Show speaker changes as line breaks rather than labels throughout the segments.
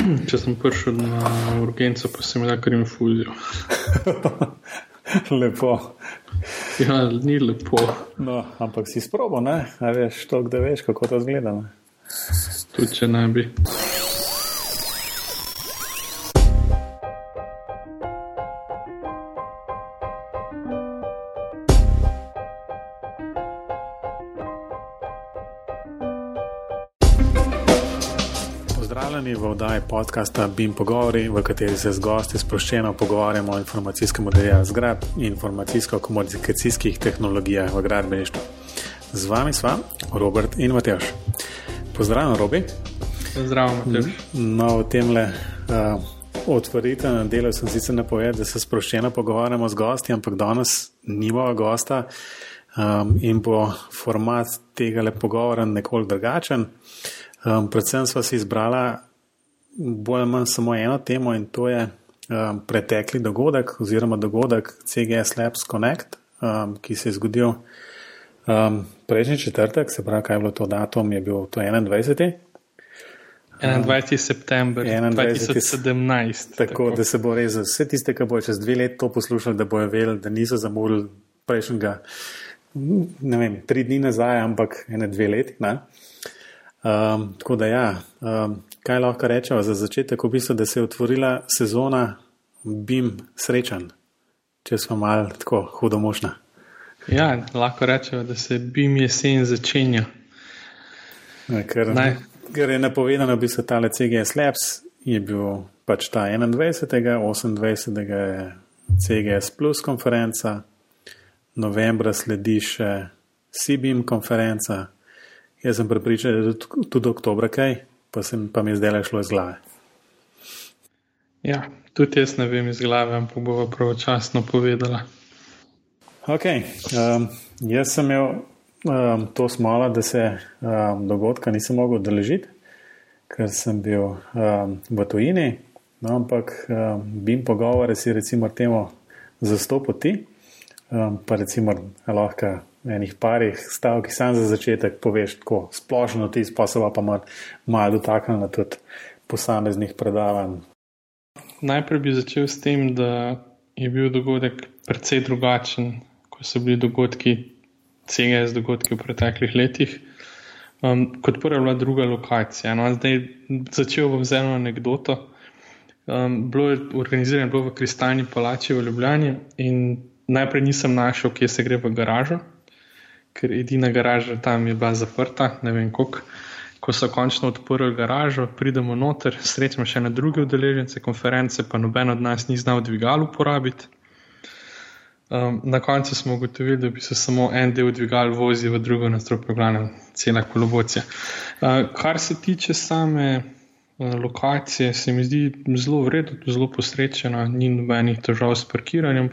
Če sem prišel na urgenco, pa sem imel kar infuzijo.
lepo.
Ja, ni lepo.
No, ampak si sprobo, ne? A veš, to, da veš, kako to zgleda. Ne?
Tudi če ne bi.
Podcasta BIM Pogovori, v kateri se z gosti sproščeno pogovarjamo o informacijskem modelu zgrad in informacijsko-komunikacijskih tehnologijah v gradbeništvu. Z vami sva Robert in Matjaš. Pozdravljen, Robi.
Zdravo, Matjaš.
No, v tem le uh, otvoritvenem delu sem sicer napovedal, da se sproščeno pogovarjamo z gosti, ampak danes nimamo gosta um, in bo format tega le pogovora nekoliko drugačen. Um, predvsem smo si izbrali bolj ali manj samo eno temo in to je um, pretekli dogodek oziroma dogodek CGS Labs Connect, um, ki se je zgodil um, prejšnji četrtek, se pravi, kaj je bilo to datum, je bil to 21.
21. september 2017.
Tako, tako da se bo res vse tiste, ki bo čez dve leti to poslušali, da bojo vedeli, da niso zamudili prejšnjega, ne vem, tri dni nazaj, ampak ene dve leti. Ne? Um, tako da, ja, um, kaj lahko rečemo za začetek, v bistvu, da se je otvorila sezona BIM srečen, če smo malo tako hudomošna.
Ja, lahko rečemo, da se BIM jesen začenja.
Ker, ker je napovedano, da bi se tale CGS Labs je bil pač ta 21. 28. je CGS Plus konferenca, novembra sledi še CBIM konferenca. Jaz sem pripričan, da je tudi oktober kaj, pa, sem, pa mi je zdaj šlo iz glave.
Ja, tudi jaz ne vem iz glave, ampak bo pravočasno povedala.
Ok, um, jaz sem imel um, to smolo, da se um, dogodka nisem mogel odeležiti, ker sem bil um, v tujini, no, ampak um, bim pogovore si recimo temu zastopati, um, pa recimo lahko enih parih stavkih, sam za začetek poveš tako splošno ti sposoba, pa malo mal dotaknila tudi posameznih predavanj.
Najprej bi začel s tem, da je bil dogodek precej drugačen, kot so bili dogodki, CGS dogodki v preteklih letih. Um, kot prva je bila druga lokacija. No, zdaj začel bom z eno anegdoto. Um, bilo je organizirano bilo v Kristalni palači v Ljubljani in najprej nisem našel, kje se gre v garažo, ker edina garaža tam je bila zaprta, ne vem koliko. Ko so končno odprli garažo, pridemo noter, srečamo še na druge udeležence konference, pa noben od nas ni znal dvigal uporabiti. Um, na koncu smo ugotovili, da bi se samo en del dvigal vozil v drugo nadstropje, glavno, cela kolobocija. Uh, kar se tiče same lokacije, se mi zdi zelo vredno, zelo posrečena, ni nobenih težav s parkiranjem.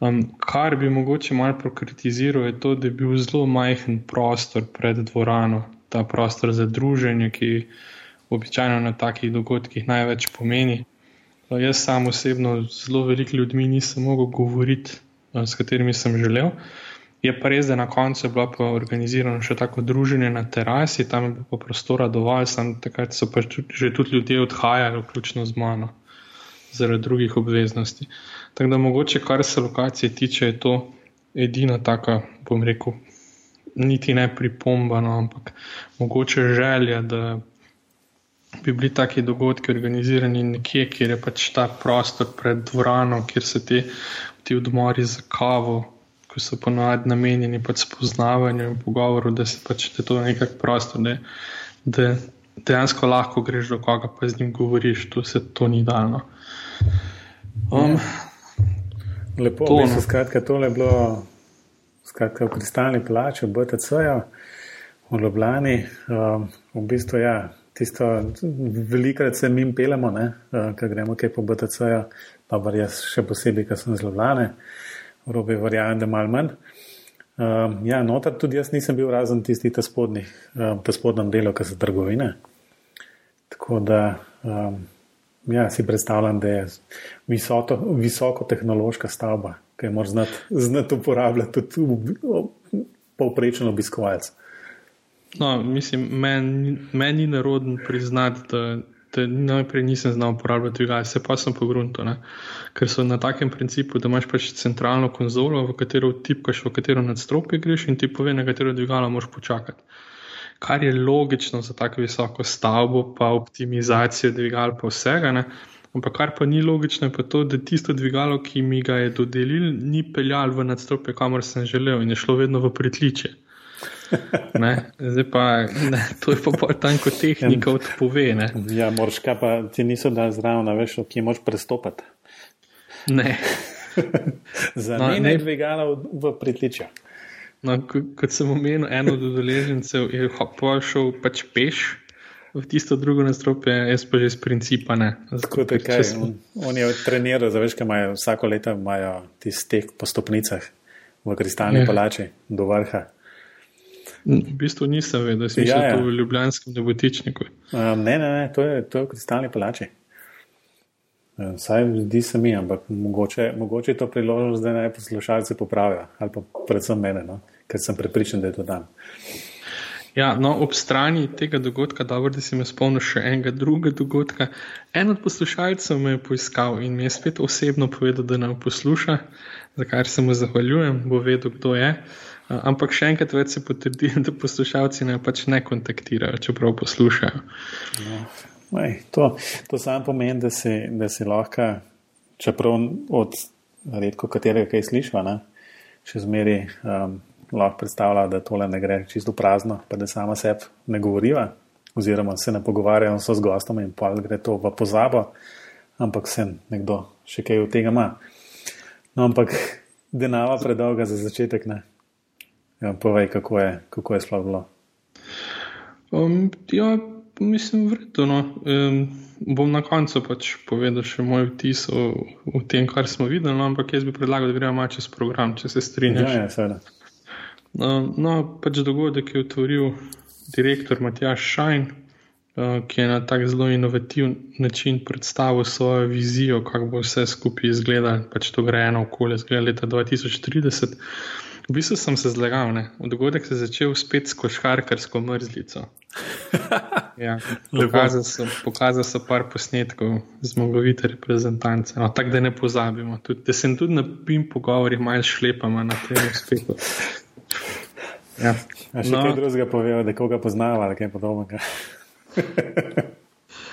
Um, kar bi mogoče malo prokritiziral, je to, da je bil zelo majhen prostor pred dvorano, ta prostor za druženje, ki običajno na takih dogodkih največ pomeni. Uh, jaz sam osebno z zelo veliko ljudmi nisem mogel govoriti, uh, s katerimi sem želel. Je pa res, da na koncu je bilo pa organizirano še tako druženje na terasi, tam je bilo pa prostora dovolj, samo takrat so pa že tudi ljudje odhajali, vključno z mano zaradi drugih obveznosti. Tako da mogoče, kar se lokacije tiče, je to edina taka, bom rekel, niti ne pripomba, no, ampak mogoče želja, da bi bili taki dogodki organizirani nekje, kjer je pač ta prostor pred dvorano, kjer se te, ti odmori za kavo. Ko so ponovadi namenjeni pač spoznavanju in pogovoru, da se pač da to nekako prostor, da, da dejansko lahko greš do koga, pa z njim govoriš, tu se to ni dano. Um,
Lepo, to je skratka, tole bilo skratka, v kristalni plači, v BTC-ju, v Ljubljani. Um, v bistvu, ja, tisto, velikrat se mi pelemo, uh, ko gremo kaj po BTC-ju, pa jaz še posebej, ker sem z Ljubljane, v robi verjamem, da mal manj. Um, ja, notar tudi jaz nisem bil razen tisti ta spodnji, um, ta spodnjem delu, ki so trgovine. Tako da, um, Ja, si predstavljam, da je visoko, visoko tehnološka stavba, ki jo moraš znati, znati uporabljati tudi povprečen obiskovalec.
No, mislim, meni men ni narodno priznati, da najprej nisem znal uporabljati dvigala, se pa sem pogrunil, ker so na takem principu, da imaš pač centralno konzolo, v katero tipkaš, v katero nadstropje greš in ti pove, na katero dvigalo moraš počakati. Kar je logično za tako visoko stavbo, pa optimizacijo dvigal, pa vsega. Ne? Ampak kar pa ni logično, je pa to, da tisto dvigalo, ki mi ga je dodelil, ni peljal v nadstropje, kamor sem želel in je šlo vedno v pritličje. Ne, zdaj pa ne, to je pa bolj tanko tehnika od pove. Ne.
Ja, moraš kaj pa ti niso da zraven, veš, ki moš prestopati.
Ne.
Za no, ne dvigala v, v pritličju.
No, kot sem omenil, eno od udeležencev je šel pač peš v tisto drugo nastropje, jaz pa že iz principa ne.
Tako da kaj, on, on je treniral, zaveš, kaj imajo vsako leto imajo ti stek po stopnicah v kristalni palači do vrha.
V bistvu nisem vedel, da si ja, ja. to v Ljubljanskem debotičniku.
Um, ne, ne, ne, to je, to je v kristalni palači. Saj zdi se mi, ampak mogoče, mogoče je to priložnost, da naj poslušalci popravijo, ali pa predvsem mene, no? ker sem prepričan, da je to dan.
Ja, no, ob strani tega dogodka, dobro, da si me spomnil še enega drugega dogodka. En od poslušalcev me je poiskal in mi je spet osebno povedal, da nam posluša, za kar se mu zahvaljujem, bo vedel, kdo je. Ampak še enkrat več se potrdi, da poslušalci ne pač ne kontaktirajo, čeprav poslušajo.
Ja, ej, to, to samo pomeni, da si, da si lahko, čeprav od redko katerega kaj slišiš, še zmeri um, lahko predstavlja, da tole ne gre čisto prazno, pa da sama sebi ne govoriva, oziroma se ne pogovarjajo s gostom in pa gre to v pozabo, ampak se nekdo še kaj od tega ima. No, ampak denava predolga za začetek ne. Ja, povej, kako je, kako je sploh bilo.
Um, ja, mislim, vredno. No. Um, bom na koncu pač povedal še moj vtis o, o tem, kar smo videli, no, ampak jaz bi predlagal, da gremo čez program, če se strinjaš.
Ja, ja, seveda.
Uh, no, pač dogodek je otvoril direktor Matjaš Šajn, uh, ki je na tak zelo inovativen način predstavil svojo vizijo, kako bo vse skupaj izgledalo, pač to grejeno okolje, zgleda leta 2030. V bistvu sem se zlagal, ne. dogodek se je začel spet s košarkarsko mrzlico. Ja, pokazal, sem, pokazal sem par posnetkov zmagovite reprezentance, no, tako da ne pozabimo. Tud, da sem tudi na pim pogovorih malo šlepama na tem uspehu.
Ja. A še no, kaj drugega povedal, da koga poznava ali kaj podobnega.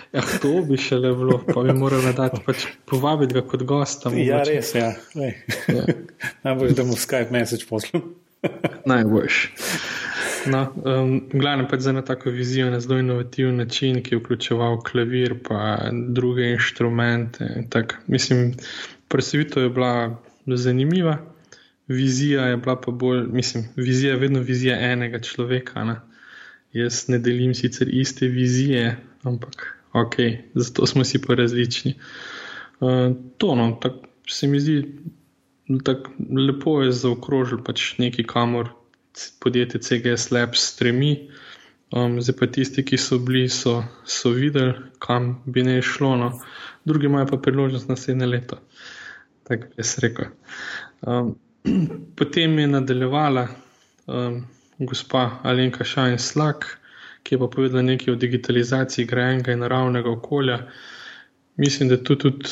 Ja, to bi še le bilo, pa bi morali dati pač povabiti ga kot gosta.
Ja, res, ja. ja. Najbolj, da mu Skype message pošljem.
Najboljš. No, um, glavno pač za eno tako vizijo na zelo inovativen način, ki je vključeval klavir in druge inštrumente. Tak, mislim, predstavitev je bila zanimiva, vizija je bila pa bolj, mislim, vizija je vedno vizija enega človeka. Ne? Jaz ne delim sicer iste vizije, ampak ok, zato smo si pa različni. Uh, to no, se mi zdi, da lepo je zaokrožil pač neki, kamor podjetje CGS Labs stremi. Um, zdaj pa tisti, ki so bili, so, so videli, kam bi ne šlo, no. drugi imajo pa priložnost naslednje leto. Tako bi jaz rekel. Um, potem je nadaljevala um, gospa Alenka Šajn Slak ki je pa povedal nekaj o digitalizaciji grajenega in naravnega okolja. Mislim, da tu tudi.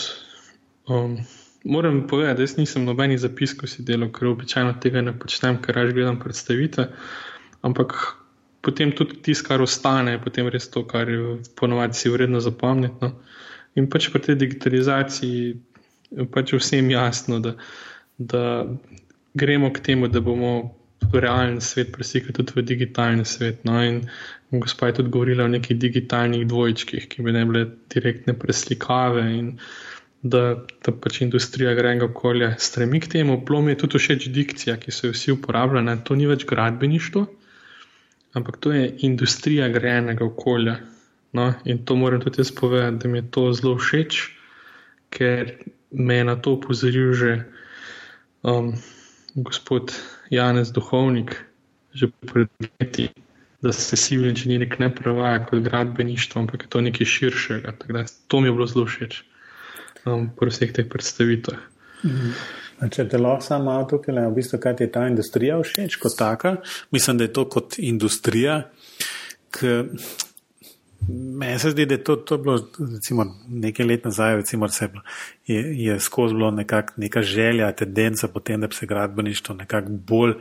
Um, moram povedati, da jaz nisem nobenih zapiskov si delal, ker običajno tega ne počnem, ker raž gledam predstavitve. Ampak potem tudi tisto, kar ostane, je potem res to, kar je ponovadi si vredno zapomniti. No. In pač pri tej digitalizaciji je pač vsem jasno, da, da gremo k temu, da bomo realen svet presekali tudi v digitalni svet. No. In Gospa je tudi govorila o nekih digitalnih dvojčkih, ki bi ne bile direktne preslikave in da, da pač industrija grenega okolja stremi k temu. Bilo mi je tudi všeč dikcija, ki so jo vsi uporabljali. To ni več gradbeništvo, ampak to je industrija grenega okolja. No, in to moram tudi jaz povedati, da mi je to zelo všeč, ker me je na to upozoril že um, gospod Janez Duhovnik, že pred leti da se civil inženiring ne prevaja kot gradbeništvo, ampak je to nekaj širšega. Da, to mi je bilo zelo všeč um, pri vseh teh predstavitvah.
Mhm. Če te lahko samo malo tukaj, v bistvu, kaj ti je ta industrija všeč kot taka, mislim, da je to kot industrija, ki Meni se zdi, da je to, to bilo recimo, nekaj let nazaj, recimo, je, je skozi bilo nekak, neka želja, tendenca potem, da bi se gradbeništvo nekako bolj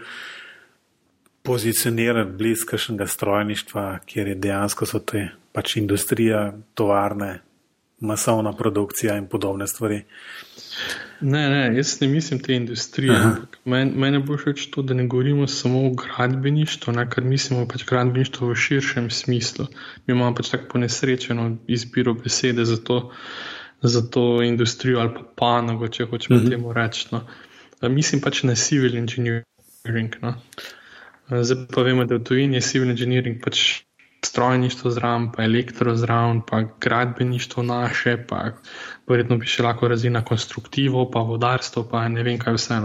pozicioniralo blizu kakšnega strojništva, kjer je dejansko so te pač industrija, tovarne, masovna produkcija in podobne stvari.
Ne, ne, jaz ne mislim te industrije. Mene men bo všeč to, da ne govorimo samo o gradbeništvu, ne, ker mislimo pač gradbeništvo v širšem smislu. Mi imamo pač tako ponesrečeno izbiro besede za to, za to industrijo ali pa panogo, če hočemo uh mhm. -huh. temu reči. No. Mislim pač na civil engineering. No. Zdaj pa vemo, da v tujini je civil engineering pač strojništvo zraven, pa elektro zraven, pa gradbeništvo naše, pa verjetno bi še lahko razvila konstruktivo, pa vodarstvo, pa ne vem kaj vse.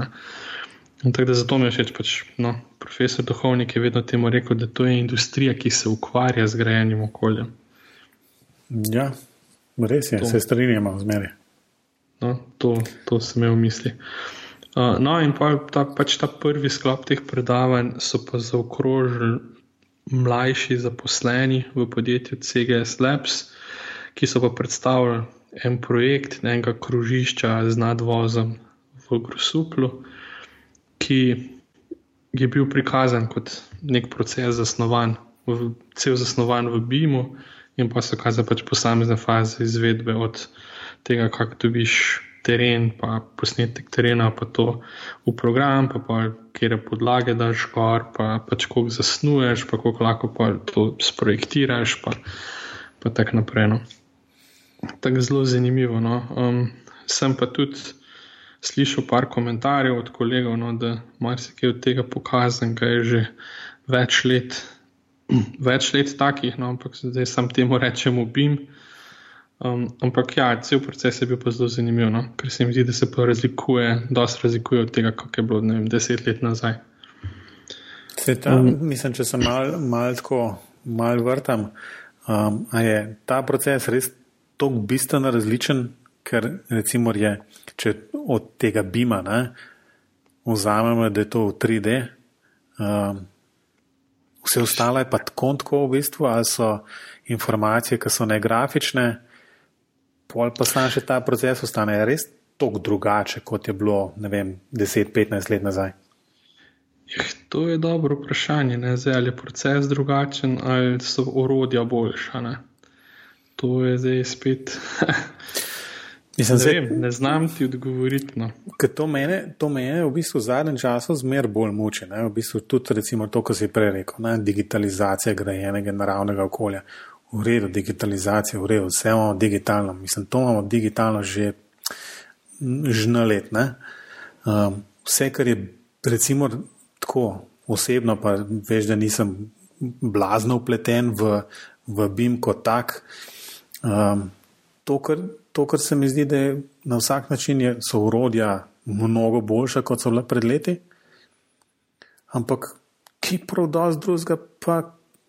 Tako da zato mi je všeč, pač, no, profesor Duhovnik je vedno temu rekel, da to je industrija, ki se ukvarja z grajenjem okolja.
Ja, res je, to. se strinjamo z meri.
No, to, to sem imel v misli. Uh, no, in pa ta, pač ta prvi sklop teh predavanj so pa zaokrožili mlajši zaposleni v podjetju CGS Labs, ki so pa predstavili en projekt enega krožišča z nadvozom v Grusuplu, ki je bil prikazan kot nek proces zasnovan, v, cel zasnovan v BIM-u, in pa so kazali pač posamezne faze izvedbe od tega, kako dobiš teren, pa posnetek terena, pa to v program, pa, pa kjer podlage daš gor, pa pač kako zasnuješ, pa kako lahko pa to sprojektiraš, pa, pa tako naprej. No. Tako zelo zanimivo. No. Um, sem pa tudi slišal par komentarjev od kolegov, no, da marsikaj od tega pokazan, kaj je že več let. Več let takih, no, ampak zdaj sam temu rečemo BIM. Um, ampak ja, cel proces je bil pa zelo zanimiv, no? ker se mi zdi, da se pa razlikuje, dosta razlikuje od tega, kako je bilo vem, deset let nazaj.
Ta, um, mislim, če se malo mal tako mal vrtam, um, je ta proces res tako bistveno različen, ker recimo je, če od tega bima ne, vzamemo, da je to v 3D, um, vse ostalo je pa tako, tako v bistvu, ali so informacije, ki so ne grafične pol pa sam še ta proces ostane res tako drugače, kot je bilo, ne vem, 10-15 let nazaj?
Jeh, to je dobro vprašanje. Zdaj, ali je proces drugačen, ali so orodja boljša. Ne? To je zdaj spet. Mislim, ne, vem, ne znam ti odgovoriti. No.
To mene, to mene v bistvu v zadnjem času zmer bolj muči. Ne? V bistvu tudi recimo to, kar si prej rekel, ne? digitalizacija grajenega naravnega okolja v redu, digitalizacija, v redu, vse imamo digitalno. Mislim, to imamo digitalno že žna let. Um, vse, kar je recimo tako osebno, pa veš, da nisem blazno upleten v, v BIM kot tak. Um, to, kar, to, kar se mi zdi, da je na vsak način je, so urodja mnogo boljša, kot so bila pred leti. Ampak, ki prav dosti drugega, pa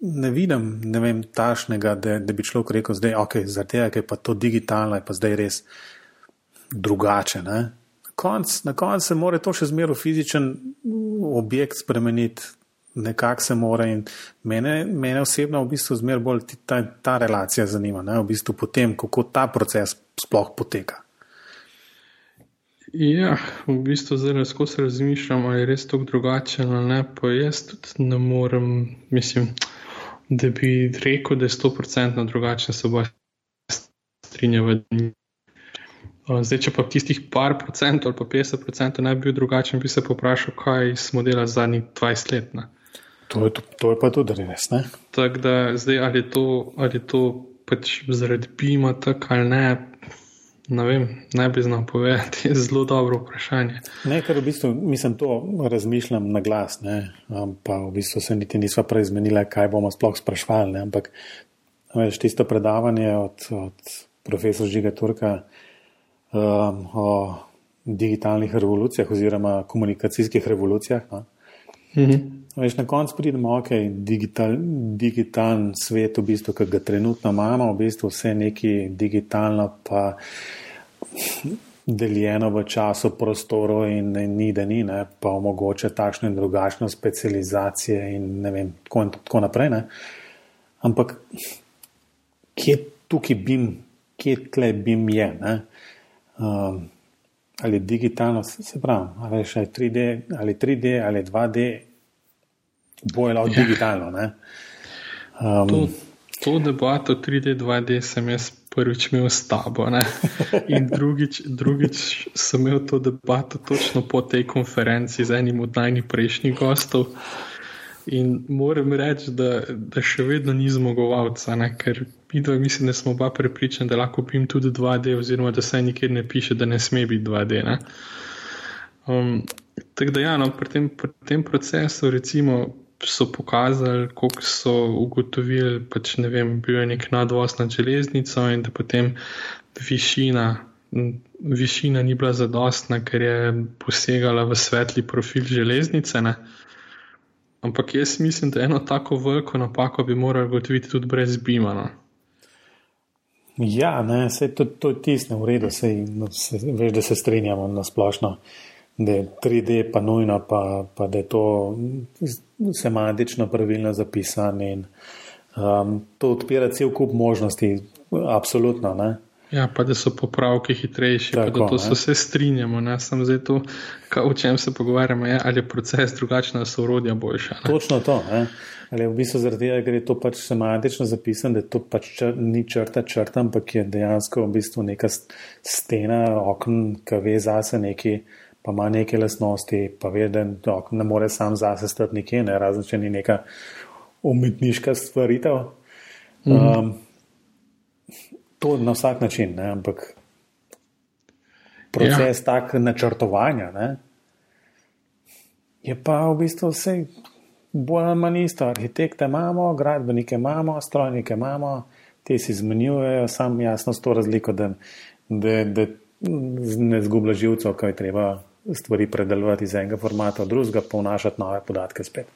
ne vidim ne vem, tašnega, da, da bi človek rekel, da okay, je zaradi pa to digitalno, je pa zdaj res drugače. Ne? Na koncu se mora to še zmeraj fizičen objekt spremeniti, nekako se mora. Mene, mene osebno v bistvu zmeraj bolj ta, ta relacija zanima, ne? v bistvu potem, kako ta proces sploh poteka.
Ja, v bistvu zdaj skozi razmišljam, ali je res tako drugače ali ne. Pa jaz tudi ne morem, mislim da bi rekel, da je 100% drugačen, se bo strinjal. Zdaj, če pa tistih par procent ali pa 50 procent ne bi bil drugačen, bi se poprašal, kaj smo delali zadnjih 20 let.
To je, to je pa tudi res.
Tako da zdaj, ali je to, ali je to pač zaradi pima tako ali ne, Ne vem, ne bi znal povedati, je zelo dobro vprašanje.
Ne, ker v bistvu mislim to razmišljam na glas, ne, pa v bistvu se niti nisva prej zmenila, kaj bomo sploh sprašvali. Ne, ampak veš, tisto predavanje od, od profesora Žiga Turka um, o digitalnih revolucijah oziroma komunikacijskih revolucijah. No, mhm. Veš, na koncu pridemo, ok, digital, digitalen svet, v bistvu, ki ga trenutno imamo, v bistvu vse neki digitalno, pa deljeno v času, prostoru in ni, da ni, ne, pa omogoča takšno in drugačno specializacijo in ne vem, tako, in tako naprej. Ne. Ampak kje tukaj bim, kje tle bim je. Um, ali digitalno, se pravi, ali še 3D, ali 3D, ali 2D, boje lahko ja. digitalno.
Um, to, to debato 3D, 2D sem jaz prvič imel s tabo. Ne? In drugič, drugič sem imel to debato točno po tej konferenci z enim od najnižjih prejšnjih gostov. In moram reči, da, da še vedno ni zmagovalca, ne? ker midva, mislim, da smo oba prepričani, da lahko pim tudi 2D, oziroma da se nikjer ne piše, da ne sme biti 2D. Um, tako da, ja, no, pri, tem, pri tem procesu, recimo, so pokazali, koliko so ugotovili, pač, je bil nek nadvoz nad železnico in da potem višina. Višina ni bila zadostna, ker je posegala v svetli profil železnice. Ne? Ampak jaz mislim, da eno tako veliko napako bi morali gotoviti tudi brez Bimana.
Ja, ne, se to, to je tisne v redu, se, no, se, veš, da se strinjamo na splošno, da je 3D pa nujno, pa, pa da je to semantično pravilno zapisano in um, to odpira cel kup možnosti, absolutno. Ne.
Ja, pa da so popravki hitrejši, Tako, da to se vse strinjamo. Ne? Sem zdaj tu, o čem se pogovarjamo, je, ali je proces drugačen, ali so urodja boljša.
Ne? Točno to. Ne? Ali v bistvu zaradi tega, ker je to pač semantično zapisano, da to pač čr, ni črta črta, ampak je dejansko v bistvu neka stena, okn, ki ve zase neki, pa ima neke lasnosti, pa ve, da okn ne more sam zase stati nekje, ne? razen če ni neka umetniška stvaritev. Um, mm -hmm to na vsak način, ne? ampak proces ja. tak načrtovanja ne? je pa v bistvu vse bolj ali manj isto. Arhitekte imamo, gradbenike imamo, strojnike imamo, ti si izmenjujejo, sam jasno s to razliko, da, da, da ne zgublja živcev, kaj treba stvari predelovati iz enega formata v drugega, pa vnašati nove podatke spet.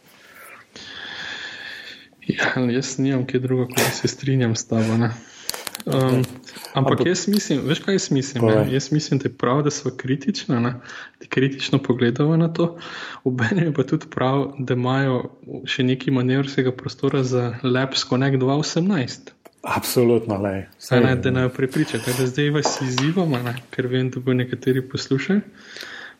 Ja, jaz nimam kaj drugo, kot se strinjam s tabo. Um, ampak jaz mislim, veš kaj jaz mislim? Ja? Jaz mislim, da je prav, da smo kritični, da kritično pogledamo na to. Obenem je pa tudi prav, da imajo še nekaj manevrskega prostora za Lepsko nek 2018.
Absolutno, le.
Saj ne, da ne prepričate, da zdaj vas izzivamo, ne? ker vem, da bo nekateri poslušali.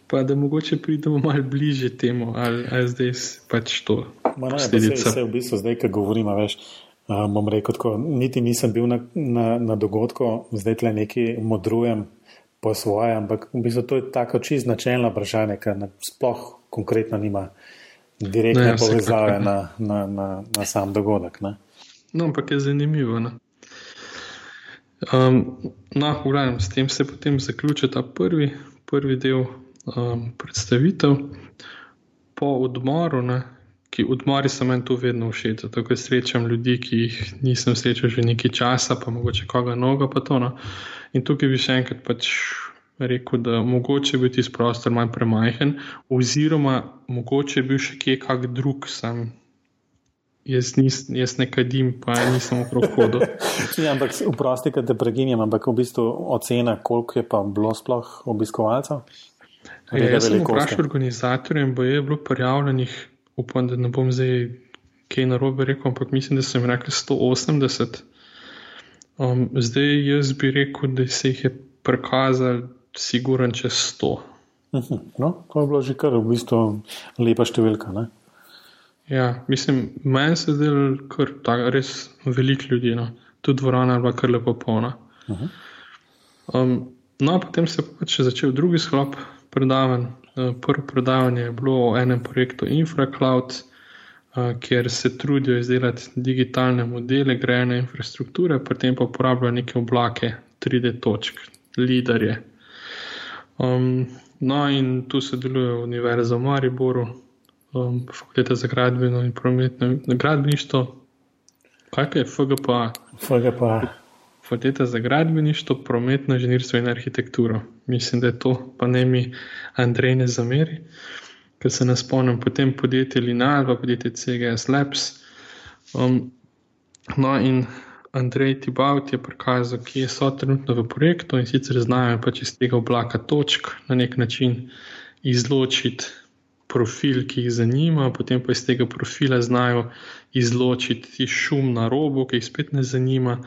Pa da mogoče pridemo malo bliže temu, ali, ali zdaj pač to.
Ne, vse, vse v bistvu zdaj, ko govorimo, veš, Um, bom rekel, tako, niti nisem bil na, na, na dogodku, zdaj tle nekaj modrujem po svoje, ampak v bistvu to je tako čist načelno vprašanje, ker sploh konkretno nima direktne ne, povezave na, na, na, na sam dogodek. Ne?
No, ampak je zanimivo. Um, no, gledam, s tem se potem zaključuje ta prvi, prvi del um, predstavitev. Po odmoru, ne, ki odmori so meni tu vedno všeč. Zato, ker srečam ljudi, ki jih nisem srečal že nekaj časa, pa mogoče koga noga. No. In tukaj bi še enkrat pač rekel, da mogoče bi tisti prostor manj premajhen, oziroma mogoče bi bil še kje kak drug sam. Jaz, nis, jaz ne kadim, pa nisem okrog hodu.
ja, ampak vprosti, da te preginjam, ampak v bistvu ocena, koliko je pa bilo sploh obiskovalcev?
Ja, jaz sem vprašal organizatorjem, bo je bilo prijavljenih upam, da ne bom zdaj kaj narobe rekel, ampak mislim, da sem rekel 180. Um, zdaj jaz bi rekel, da se jih je prikazal, siguren čez 100.
Mhm. No, to je bilo že kar v bistvu lepa številka. Ne?
Ja, mislim, meni se zdi, da je res veliko ljudi, no. tudi dvorana je bila kar lepo polna. Mhm. Um, no, potem se je pač začel drugi sklop predavanj, prvo predavanje je bilo o enem projektu InfraCloud, eh, kjer se trudijo izdelati digitalne modele grejene infrastrukture, potem pa uporabljajo neke oblake, 3D točk, liderje. Um, no, in tu sodeluje Univerza v Mariboru, um, fakulteta za gradbeno in prometno gradbeništvo. Kaj je FGPA?
FGPA.
Fakulteta za gradbeništvo, prometno inženirstvo in arhitekturo. Mislim, da je to, pa ne mi Andrej ne zameri, ker se ne spomnim, potem podjetje Linal, pa podjetje CGS Labs. Um, no, in Andrej Tibaut je prikazal, kje so trenutno v projektu in sicer znajo pač iz tega oblaka točk na nek način izločiti profil, ki jih zanima, potem pa iz tega profila znajo izločiti šum na robu, ki jih spet ne zanima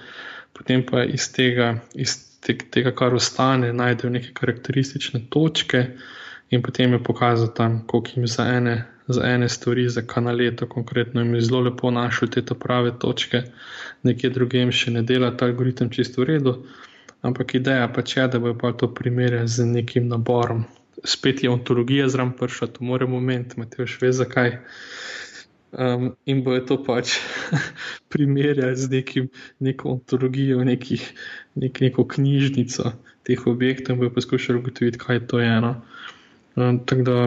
potem pa iz tega, iz tega, kar ostane, najdejo neke karakteristične točke in potem je pokazal tam, koliko jim za ene, za ene stvari, za kanaleto konkretno, jim je zelo lepo našel te prave točke, nekje drugem še ne dela ta algoritem čisto v redu. Ampak ideja pa je, da bo pa to primerjal z nekim naborom. Spet je ontologija zraven prša, to moramo omeniti, imate še ve zakaj. Um, in bo je to pač primerjal z nekim, neko ontologijo, nekih, nek, neko knjižnico teh objektov in bo poskušal ugotoviti, kaj to je. No. Um, Tako da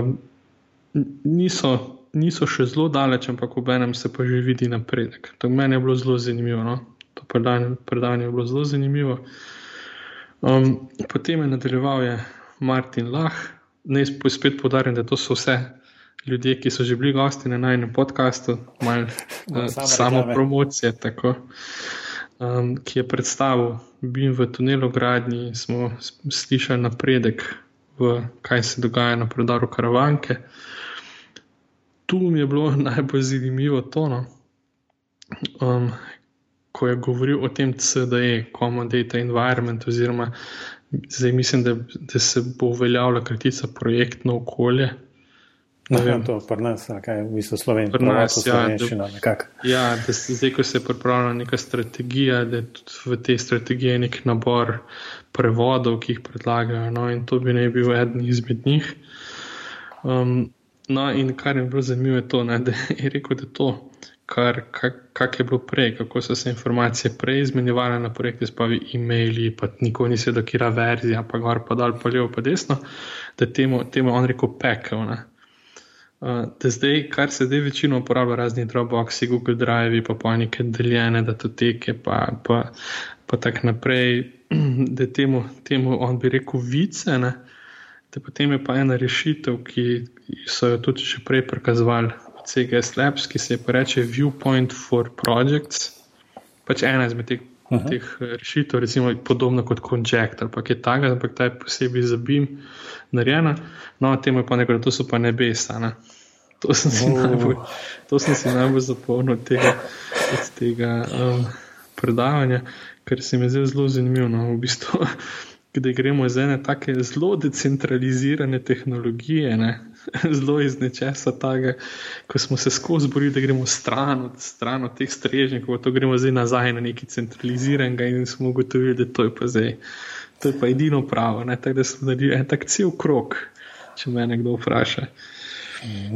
niso, niso še zelo daleč, ampak ob enem se pa že vidi napredek. To meni je bilo zelo zanimivo. No. To predanje, predanje je bilo zelo zanimivo. Um, potem je nadaljeval je Martin Lah. Naj spet podarim, da to so vse ljudje, ki so že bili gosti na najnem podkastu, malo uh, samo promocije, tako, um, ki je predstavil BIM v tunelu gradnji. Smo slišali napredek, v kaj se dogaja na prodaru karavanke. Tu mi je bilo najbolj zanimivo to, no, um, ko je govoril o tem CDE, Common Data Environment, oziroma zdaj mislim, da, da se bo uveljavila kratica projektno okolje.
Ne vem, to je nas, kaj v bistvu Slovenija. Pri nas je slovenščina nekako.
Ja, da se zdaj, ko se je pripravljena neka strategija, da je tudi v tej strategiji nek nabor prevodov, ki jih predlagajo. No, in to bi naj bil eden izmed njih. Um, no, in kar je bilo zanimivo, je to, ne, da je rekel, da to kar kak je bilo prej, kako so se informacije prej izmenjevale na projekte, spavi e-maili, pa nikoli ni sedel, kira verzija, pa gor, pa dol, pa levo, pa desno, da temu, temu on rekel pekel. Ne. Uh, da zdaj, kar se zdaj večino uporablja, razni Dropboxi, Google Drive, pa pa neke deljene datoteke, pa, pa, pa tako naprej, da temu, temu on bi rekel vice. Ne. Da potem je pa ena rešitev, ki so jo tudi še prej prikazovali CGS Labs, ki se imenuje Viewpoint for Projects. Pač ena izmed teh, uh -huh. teh eh, rešitev, recimo podobno kot Conject ali kaj takega, ampak ta je posebej za BIM narejena. No, temu je pa nekaj, to so pa nebesa. Ne? To sem si oh. najbolj, najbolj zapomnil od tega, od tega um, predavanja, ker se mi zdi zelo zanimivo. No, v bistvu, da gremo iz ene tako zelo decentralizirane tehnologije, ne, zelo iz nečesa tega, ko smo se skozi borili, da gremo stran od, stran od teh strežnikov, to gremo zdaj nazaj na neki centraliziranega in smo ugotovili, da to je pa zdaj. To je pa edino pravo, ne, tako da smo naredili en tak cel krok, če me nekdo vpraša.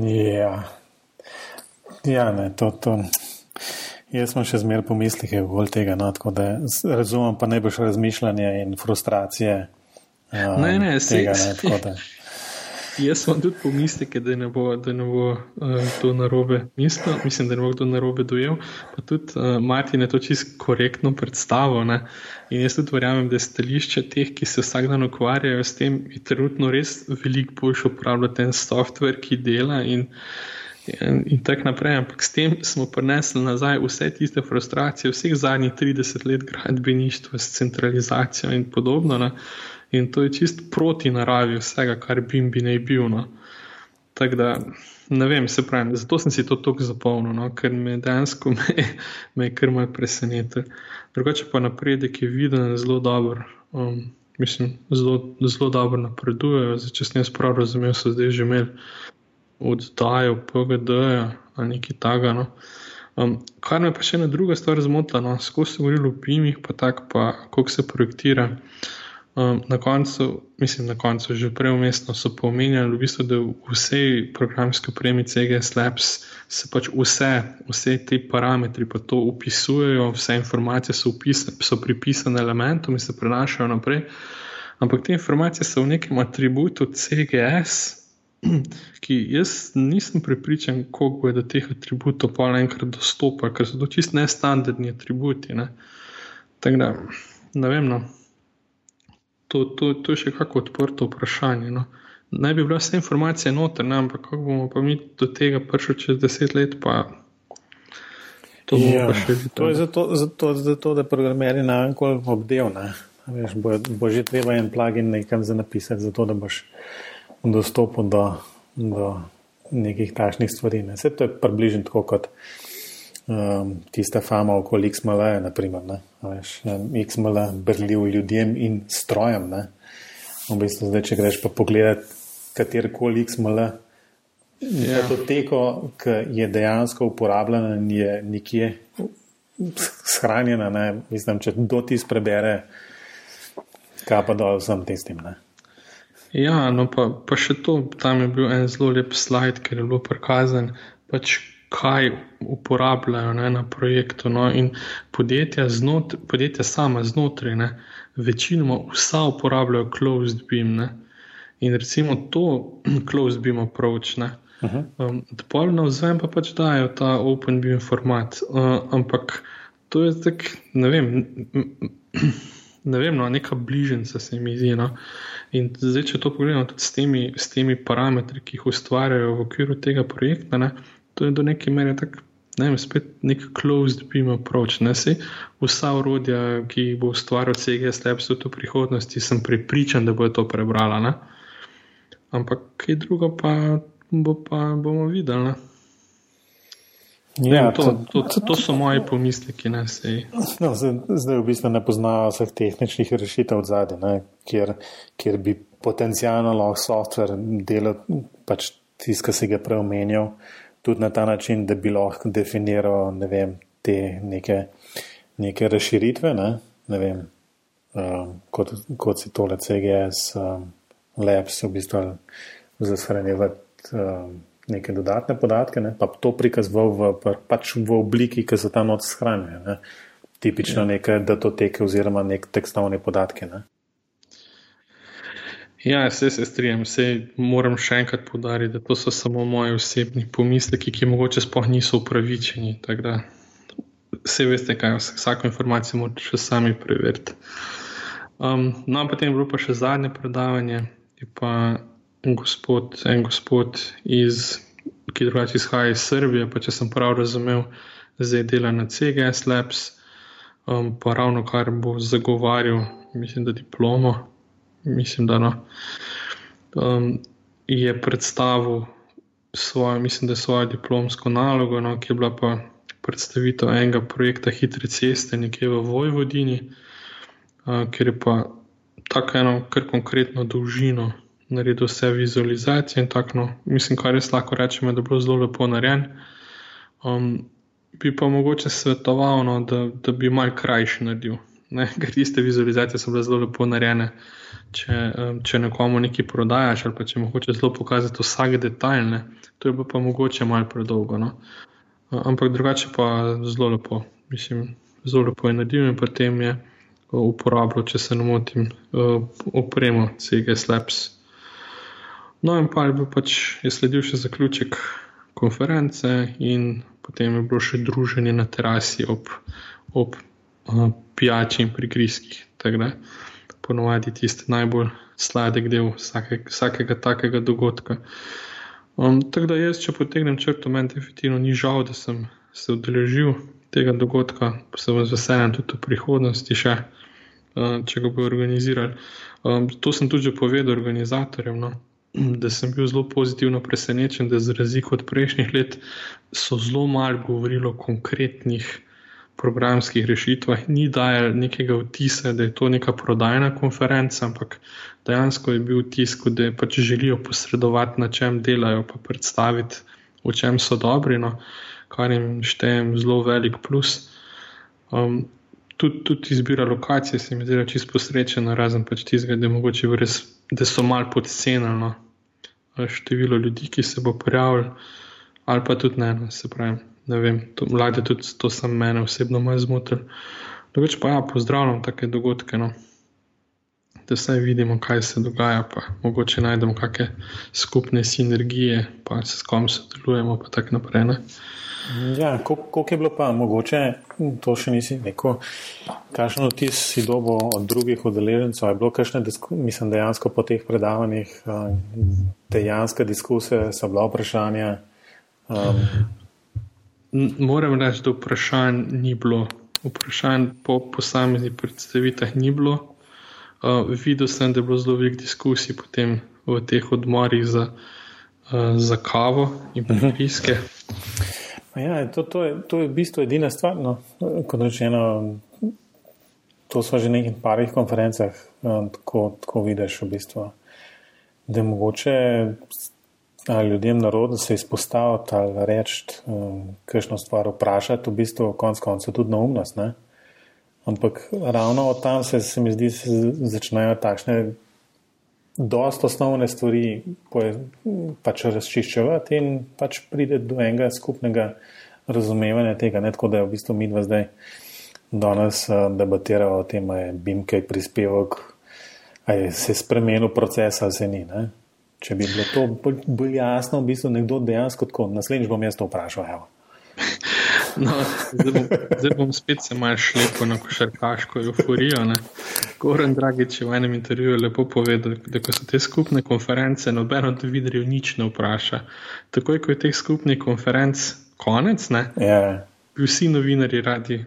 Ja, ja ne, to. to. Jaz sem še zmeraj pomislil, bolj tega, no, tako da razumem pa najboljše razmišljanje in frustracije.
Um, ne, ne, tega, ne, Jaz sem tudi pomislil, da ne bo, da ne bo uh, to narobe mislil, mislim, da ne bo kdo narobe dojel. Pa tudi uh, Martin je to čisto korektno predstavil. Ne? In jaz tudi verjamem, da stališče teh, ki se vsak dan ukvarjajo s tem, je trenutno res veliko boljše uporabljati ten software, ki dela. In, In, in tako naprej, ampak s tem smo prenesli nazaj vse tiste frustracije, vseh zadnjih 30 let gradbeništva s centralizacijo in podobno. Ne? In to je čist proti naravi vsega, kar bi jim bi naj bil. No. Tako da, ne vem, se pravi, zato sem si to tako zapolnil, no, ker me dejansko me, me je kar malce presenetil. Drugače pa napredek je viden zelo dober. Um, mislim, zelo, zelo dobro napredujejo. Zdaj, če sem jaz prav razumel, so zdaj že imeli oddajo PGD-ja ali nekaj takega. No. Um, kar me pa še ena druga stvar zmotila, no, skozi se govorilo o PIM-ih, pa tako, kako se projektira. Um, na koncu, mislim, na koncu že prej umestno so pomenjali, v bistvu, da v vsej programski opremi CGS Labs se pač vse, vse te parametri pa to upisujejo, vse informacije so, upisane, so pripisane elementom in se prenašajo naprej. Ampak te informacije so v nekem atributu CGS, ki jaz nisem prepričan, koliko je do teh atributov pa enkrat dostopa, ker so to čist nestandardni atributi. Ne. Tako da, ne vem. No to, to, to je še kako odprto vprašanje. No. Naj bi bile vse informacije noter, ne, ampak kako bomo pa mi do tega prišli čez deset let?
To, ja, to je zato, zato, zato da programeri na enkoli obdelne. Bo, bo že treba en plagin nekam za napisati, zato da boš dostopil do, do nekih takšnih stvari. Ne. Vse to je približno tako kot um, tista fama okoli XML, naprimer. Ne. Veš, XML brljiv ljudem in strojem. Ne? V bistvu, zdaj, če greš pa pogledat katerkoli XML, ja. to teko, ki je dejansko uporabljena in je nekje shranjena, ne? mislim, če do ti prebere, kaj pa dol vsem tistim. Ne?
Ja, no pa, pa še to, tam je bil en zelo lep slajd, ker je bilo prikazan, pač kaj uporabljajo ne, na projektu. No, in podjetja, znot, podjetja sama znotraj, ne, večinoma vsa uporabljajo closed beam. Ne. In recimo to closed beam approach. Ne, um, Pol na vzven pa pač dajo ta open beam format. Uh, ampak to je tak, ne vem. Ne vem, no, neka bližnjica se mi zdi. No. In zdaj, če to pogledamo tudi s temi, s temi parametri, ki jih ustvarjajo v okviru tega projekta, ne, to je do neke mere tako, ne vem, spet nek closed beam approach. Ne? Se, vsa urodja, ki jih bo ustvaril CGS Labs v prihodnosti, sem pripričan, da bo to prebrala. Ne? Ampak kaj drugo pa, bo pa bomo videli. Ne? Ja, to, to, to, to so moji pomisleki. Ne,
no, zdaj v bistvu ne poznajo vseh tehničnih rešitev zadaj, kjer, kjer bi potencijalno lahko softver delal, pač tisti, ki si ga preomenjal, tudi na ta način, da bi lahko definiral ne vem, te neke, neke razširitve, ne, ne vem, um, kot, kot si tole CGS, um, Labs, v bistvu za shranjevati um, neke dodatne podatke, ne, pa to prikazoval v, pač v obliki, ki se tam odshranjuje. Tipično ja. neke datoteke oziroma nek tekstovne podatke. Ne.
Ja, vse se strinjam, vse moram še enkrat podariti, da to so samo moji osebni pomisleki, ki mogoče sploh niso upravičeni. Vse veste, kaj vsako informacijo morate še sami preveriti. Um, no, potem je bilo pa še zadnje predavanje, je pa gospod, en gospod, iz, ki drugače izhaja iz Srbije, pa če sem prav razumel, zdaj dela na CGS Labs, um, pa ravno kar bo zagovarjal, mislim, da diplomo mislim, da no, um, je predstavil svojo, mislim, da svojo diplomsko nalogo, no, ki je bila pa predstavitev enega projekta hitre ceste nekje v Vojvodini, uh, ker je pa tako eno, kar konkretno dolžino. Naredil vse vizualizacije in tako, no, mislim, kar res lahko rečemo, da je bilo zelo lepo narejen. Um, bi pa mogoče svetoval, no, da, da bi mal krajši naredil, ne, ker tiste vizualizacije so bile zelo lepo narejene. Če, če nekomu nekaj prodajaš, ali pa če mu hočeš zelo pokazati vsak detajl, ne, to je pa mogoče malo predolgo. No. Ampak drugače pa zelo lepo, mislim, zelo lepo je naredil in potem je uporabljal, če se ne motim, opremo CGS Labs. No, in pa je bil pač je sledil še zaključek konference, in potem je bilo še druženje na terasi ob, ob pijači in prigrizkih. Ponovadi tisti najbolj sladek del vsake, vsakega takega dogodka. Um, tako da jaz, če potegnem črto, meni definitivno ni žal, da sem se udeležil tega dogodka, pa se vam z veseljem tudi v prihodnosti še, uh, če ga bo organiziral. Um, to sem tudi povedal organizatorjem, no, da sem bil zelo pozitivno presenečen, da za razliko od prejšnjih let so zelo malo govorili o konkretnih programskih rešitvah, ni dajal nekega vtisa, da je to neka prodajna konferenca, ampak dejansko je bil vtis, da pač želijo posredovati, na čem delajo, pa predstaviti, v čem so dobri, no, kar jim štejem zelo velik plus. Um, tudi, tudi izbira lokacije se mi zdi čisto posrečena, razen pač tistega, da, da so mal podcenjeno no, število ljudi, ki se bo prijavil, ali pa tudi ne, no, se pravi ne vem, to, mlade tudi to sem mene osebno malo zmotil. Drugič pa ja, pozdravljam take dogodke, no. da vsaj vidimo, kaj se dogaja, pa mogoče najdemo kakšne skupne sinergije, pa se s kom sodelujemo, pa tako naprej. Ne.
Ja, koliko je bilo pa mogoče, to še nisi rekel, kakšen vtis si dobo od drugih udeležencev, je bilo kakšne, mislim, dejansko po teh predavanjih, dejanske diskusije, so bila vprašanja. Um,
Moram reči, da vprašanj ni bilo. Vprašanj po posameznih predstavitvah ni bilo. Uh, videl sem, da je bilo zelo veliko diskusij potem v teh odmorih za, uh, za kavo in mhm. pritiske.
Ja, to, to, je, to je v bistvu edina stvar. No. Kot rečeno, to smo že na nekih parih konferencah um, tako, tako vidiš, v bistvu, da je mogoče ljudem na rodu se izpostaviti ali reči, um, kakšno stvar vprašati, v bistvu konc konca tudi na umnost. Ne? Ampak ravno od tam se, se mi zdi, se začnejo takšne dosta osnovne stvari pač razčiščevati in pač pride do enega skupnega razumevanja tega. Ne tako, da je v bistvu mi dva zdaj danes uh, debatiramo o tem, ali je BIM kaj prispevek, ali se je spremenil proces ali se ni. Ne? Če bi bilo to bolj, bolj jasno, v bistvu nekdo dejansko tako, naslednjič bom jaz to vprašal. Evo.
No, zdaj, bom, zdaj bom spet se malo šlepo na košarkaško euforijo. Goran Dragič je v enem intervjuju lepo povedal, da ko so te skupne konference, noben od vidrjev nič ne vpraša. Takoj, ko je teh skupnih konferenc konec, ne,
yeah. Ja.
bi vsi novinari radi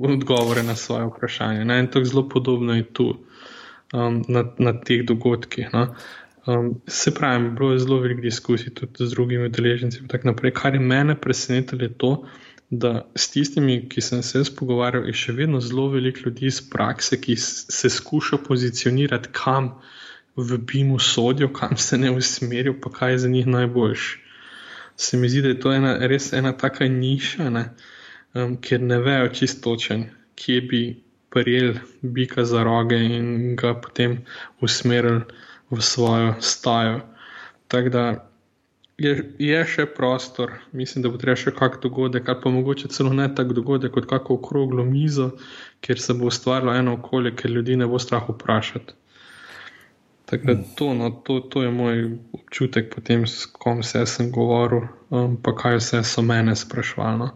odgovore na svoje vprašanje. Ne, in to je zelo podobno je tu um, na, na teh dogodkih. No. Um, se pravi, bilo je zelo veliko diskusij tudi z drugimi udeleženci. Kar je mene presenetilo, je to, da s tistimi, ki sem se jaz pogovarjal, je še vedno zelo veliko ljudi iz prakse, ki se skuša pozicionirati, kam v BIM-u sodijo, kam se ne usmerijo, pa kaj je za njih najboljše. Se mi zdi, da je to ena, res ena taka niša, ne, um, kjer ne vejo čistočen, kje bi prijel bika za roge in ga potem usmerili v svojo stajo. Tako da je, je še prostor, mislim, da bo treba še kak dogodek, ali pa mogoče celo ne tak dogodek kot kako okroglo mizo, kjer se bo ustvarilo eno okolje, ker ljudi ne bo strah vprašati. Tako da to, no, to, to je moj občutek, potem s kom se sem govoril, um, pa kaj vse so mene sprašvali. No.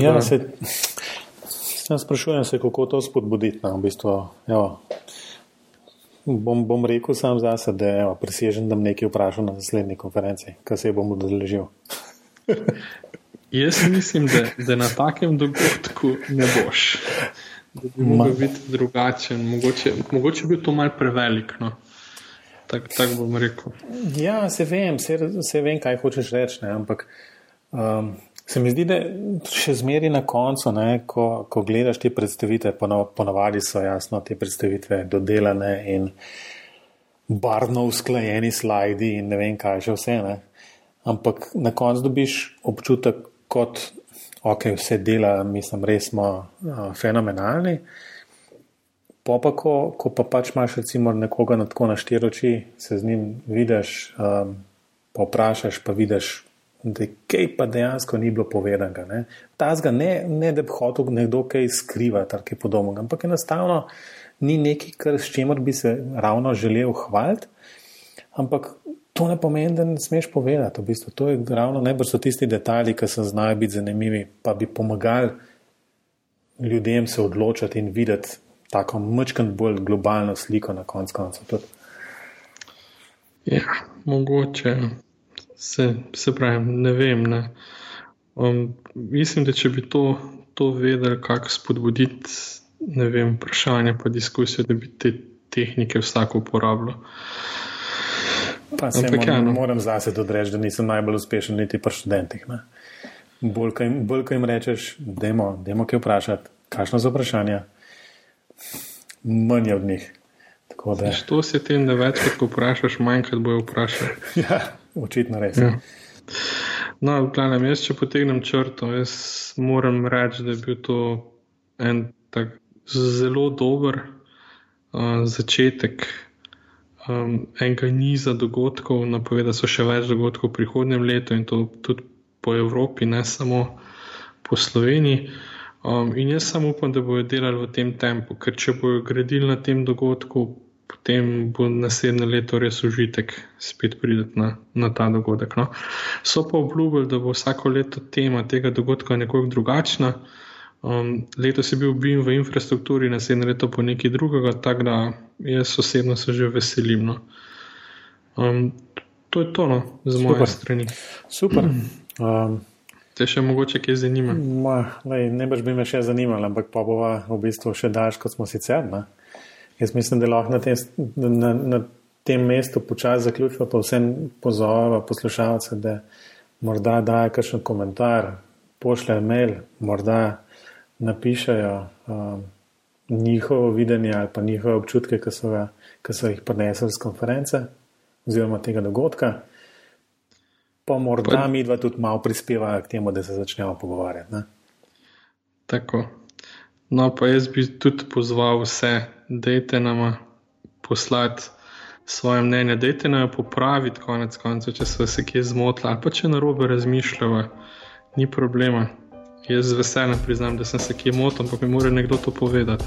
Ja, se, sprašujem se, kako to spodbuditi. No, v bistvu, bom, bom rekel sam za sebe, da je presežen, da bom nekaj vprašal na naslednji konferenci, kaj se bom udeležil.
Jaz mislim, da, da na takem dogodku ne boš. Da bi lahko bil drugačen, mogoče, mogoče bi bil to mal prevelik. No. Tako tak bom rekel.
Ja, se vem, se, se vem, kaj hočeš reči, ne, ampak um, Se mi zdi, da še zmeri na koncu, ne, ko, ko gledaš te predstavitve, ponavadi so jasno te predstavitve dodelane in barno usklajeni slajdi in ne vem, kaj še vse. Ne. Ampak na koncu dobiš občutek, kot ok, vse dela, mislim, res smo uh, fenomenalni. Pa, pa ko, ko pa pač imaš recimo nekoga na tako na štiri oči, se z njim vidiš, um, pa vprašaš, pa vidiš da kaj pa dejansko ni bilo povedanega. Ne? Tazga ne, ne da bi hotel nekdo kaj skrivati ali kaj podobnega, ampak enostavno ni nekaj, kar s čemer bi se ravno želel hvaliti, ampak to ne pomeni, da ne smeš povedati. V bistvu, to je ravno najbrž so tisti detalji, ki se znajo biti zanimivi, pa bi pomagali ljudem se odločati in videti tako mečkant bolj globalno sliko na koncu koncev.
Ja, mogoče. Se, se pravi, ne vem. Ne. Um, mislim, da če bi to, to vedeli, kako spodbuditi, ne vem, vprašanje pa diskusijo, da bi te tehnike vsak uporabljal.
Pa se Ampak, moram, ja, no. moram zase tudi reči, da nisem najbolj uspešen niti pri študentih. Bolj, ko jim rečeš, da je kaj vprašati, kakšno za vprašanje, manj od njih.
Da... To se tem, da večkrat, ko vprašaš, manjkrat bojo vprašali.
ja. Očitno res. Ja.
No, glavnem, jaz, če potegnem črto, jaz moram reči, da je bil to en tak zelo dober uh, začetek um, enega niza dogodkov. Napovedal so še več dogodkov v prihodnjem letu in to tudi po Evropi, ne samo po Sloveniji. Um, in jaz samo upam, da bodo delali v tem tempu, ker če bodo gradili na tem dogodku, potem bo naslednje leto res užitek spet prideti na, na ta dogodek. No. So pa obljubili, da bo vsako leto tema tega dogodka nekoliko drugačna. Um, letos je bil BIM v infrastrukturi, naslednje leto pa nekaj drugega, tako da jaz osebno se že veselim. No. Um, to je to, no, z moje strani.
Super. Um,
Te še mogoče kaj zanima?
Ma, lej, ne boš bi me še zanimalo, ampak pa bova v bistvu še daš, kot smo sicer. Ne? Jaz mislim, da lahko na tem, na, na tem mestu počasi zaključimo, pa vsem pozovemo poslušalce, da morda dajo kakšen komentar, pošljajo mail, morda napišajo um, njihovo videnje ali pa njihove občutke, ki so, ga, ki so jih prinesli z konference oziroma tega dogodka. Pa morda pa... mi dva tudi malo prispevajo k temu, da se začnemo pogovarjati. Ne?
Tako. No, pa jaz bi tudi pozval vse, da je nama poslati svoje mnenje, da je nam popraviti konec koncev, če so se kje zmotili ali pa če na robe razmišljajo, ni problema. Jaz z veseljem priznam, da sem se kje motil, ampak mi mora nekdo to povedati,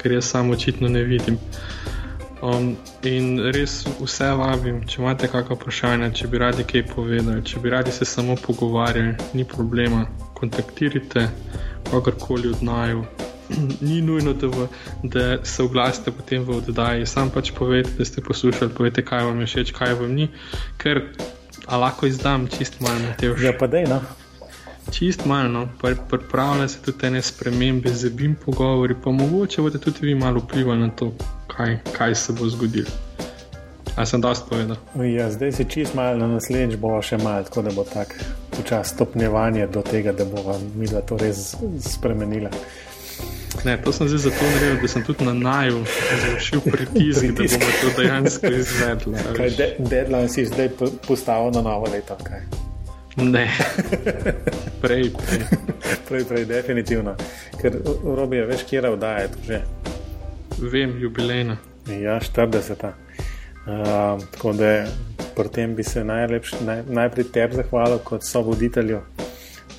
ker jaz samo očitno ne vidim. Um, in res vse vabim, če imate kakšno vprašanje, če bi radi kaj povedali, če bi radi se samo pogovarjali, ni problema, kontaktirajte kakorkoli od naju. Ni nujno, da, v, da se oglasite potem v oddaji, sam pač povete, da ste poslušali, povete, kaj vam je všeč, kaj vam ni, ker lahko izdam čist malo na te
vprašanja. Ja, pa dej, no
čist malo, no. pripravlja se tudi te spremembe, zebim pogovori, pa mogoče boste tudi vi malo vplivali na to, kaj, kaj se bo zgodilo. A sem dosti povedal?
Ja, zdaj si čist malo, na naslednjič bo še malo, tako da bo tako počasno stopnjevanje do tega, da bo mi da to res spremenila.
Ne, to sem zdaj zato naredil, da sem tudi na naju zvršil pritisk, da bomo to dejansko izvedli.
De deadline si zdaj postavil na novo leto. Kaj?
Ne, prej, prej.
prej, prej, definitivno. Ker robi je več kjera vdajati že.
Vem, jubilejna.
Ja, 40. Uh, tako da pri tem bi se najlepš, naj, najprej tebi zahvalil kot sovoditelju,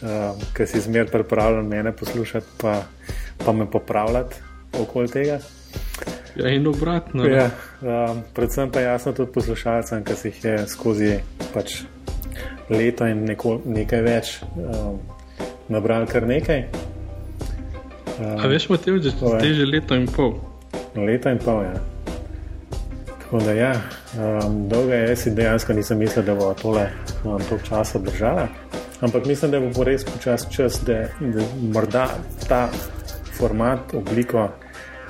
uh, ker si zmer pripravljen mene poslušati, pa, pa me popravljati okoli tega.
Ja, in obratno.
Ja, uh, predvsem pa jasno tudi poslušalcem, ki si jih je skozi pač leto in neko, nekaj več um, nabrali kar nekaj.
Um, A veš, Matej, že ste že leto in pol?
Leto in pol, ja. Tako da ja, um, dolga je, jaz si dejansko nisem mislil, da bo tole um, toliko časa držala. Ampak mislim, da bo res počas čas, da, da morda ta format, obliko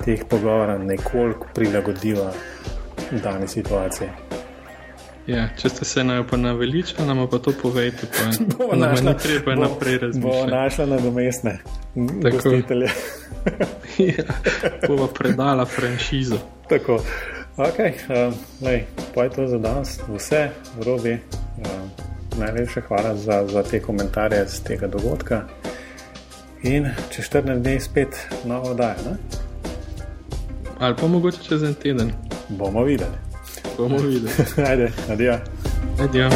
teh pogovorov nekoliko prilagodila dani situaciji.
Ja, če ste se naj pa naveličali, nam pa to povejte. Pa nam našla, ni treba bo, naprej razmišljati.
Bo našla na domestne gostitelje.
ja, bova predala franšizo.
Tako. Ok, um, lej, pa je to za danes vse, robi. Um, najlepša hvala za, za te komentarje z tega dogodka. In čez 14 dni spet novo oddajo.
Ali pa mogoče čez en teden.
Bomo videli
bomo videli.
Ajde, adijo.
Adijo.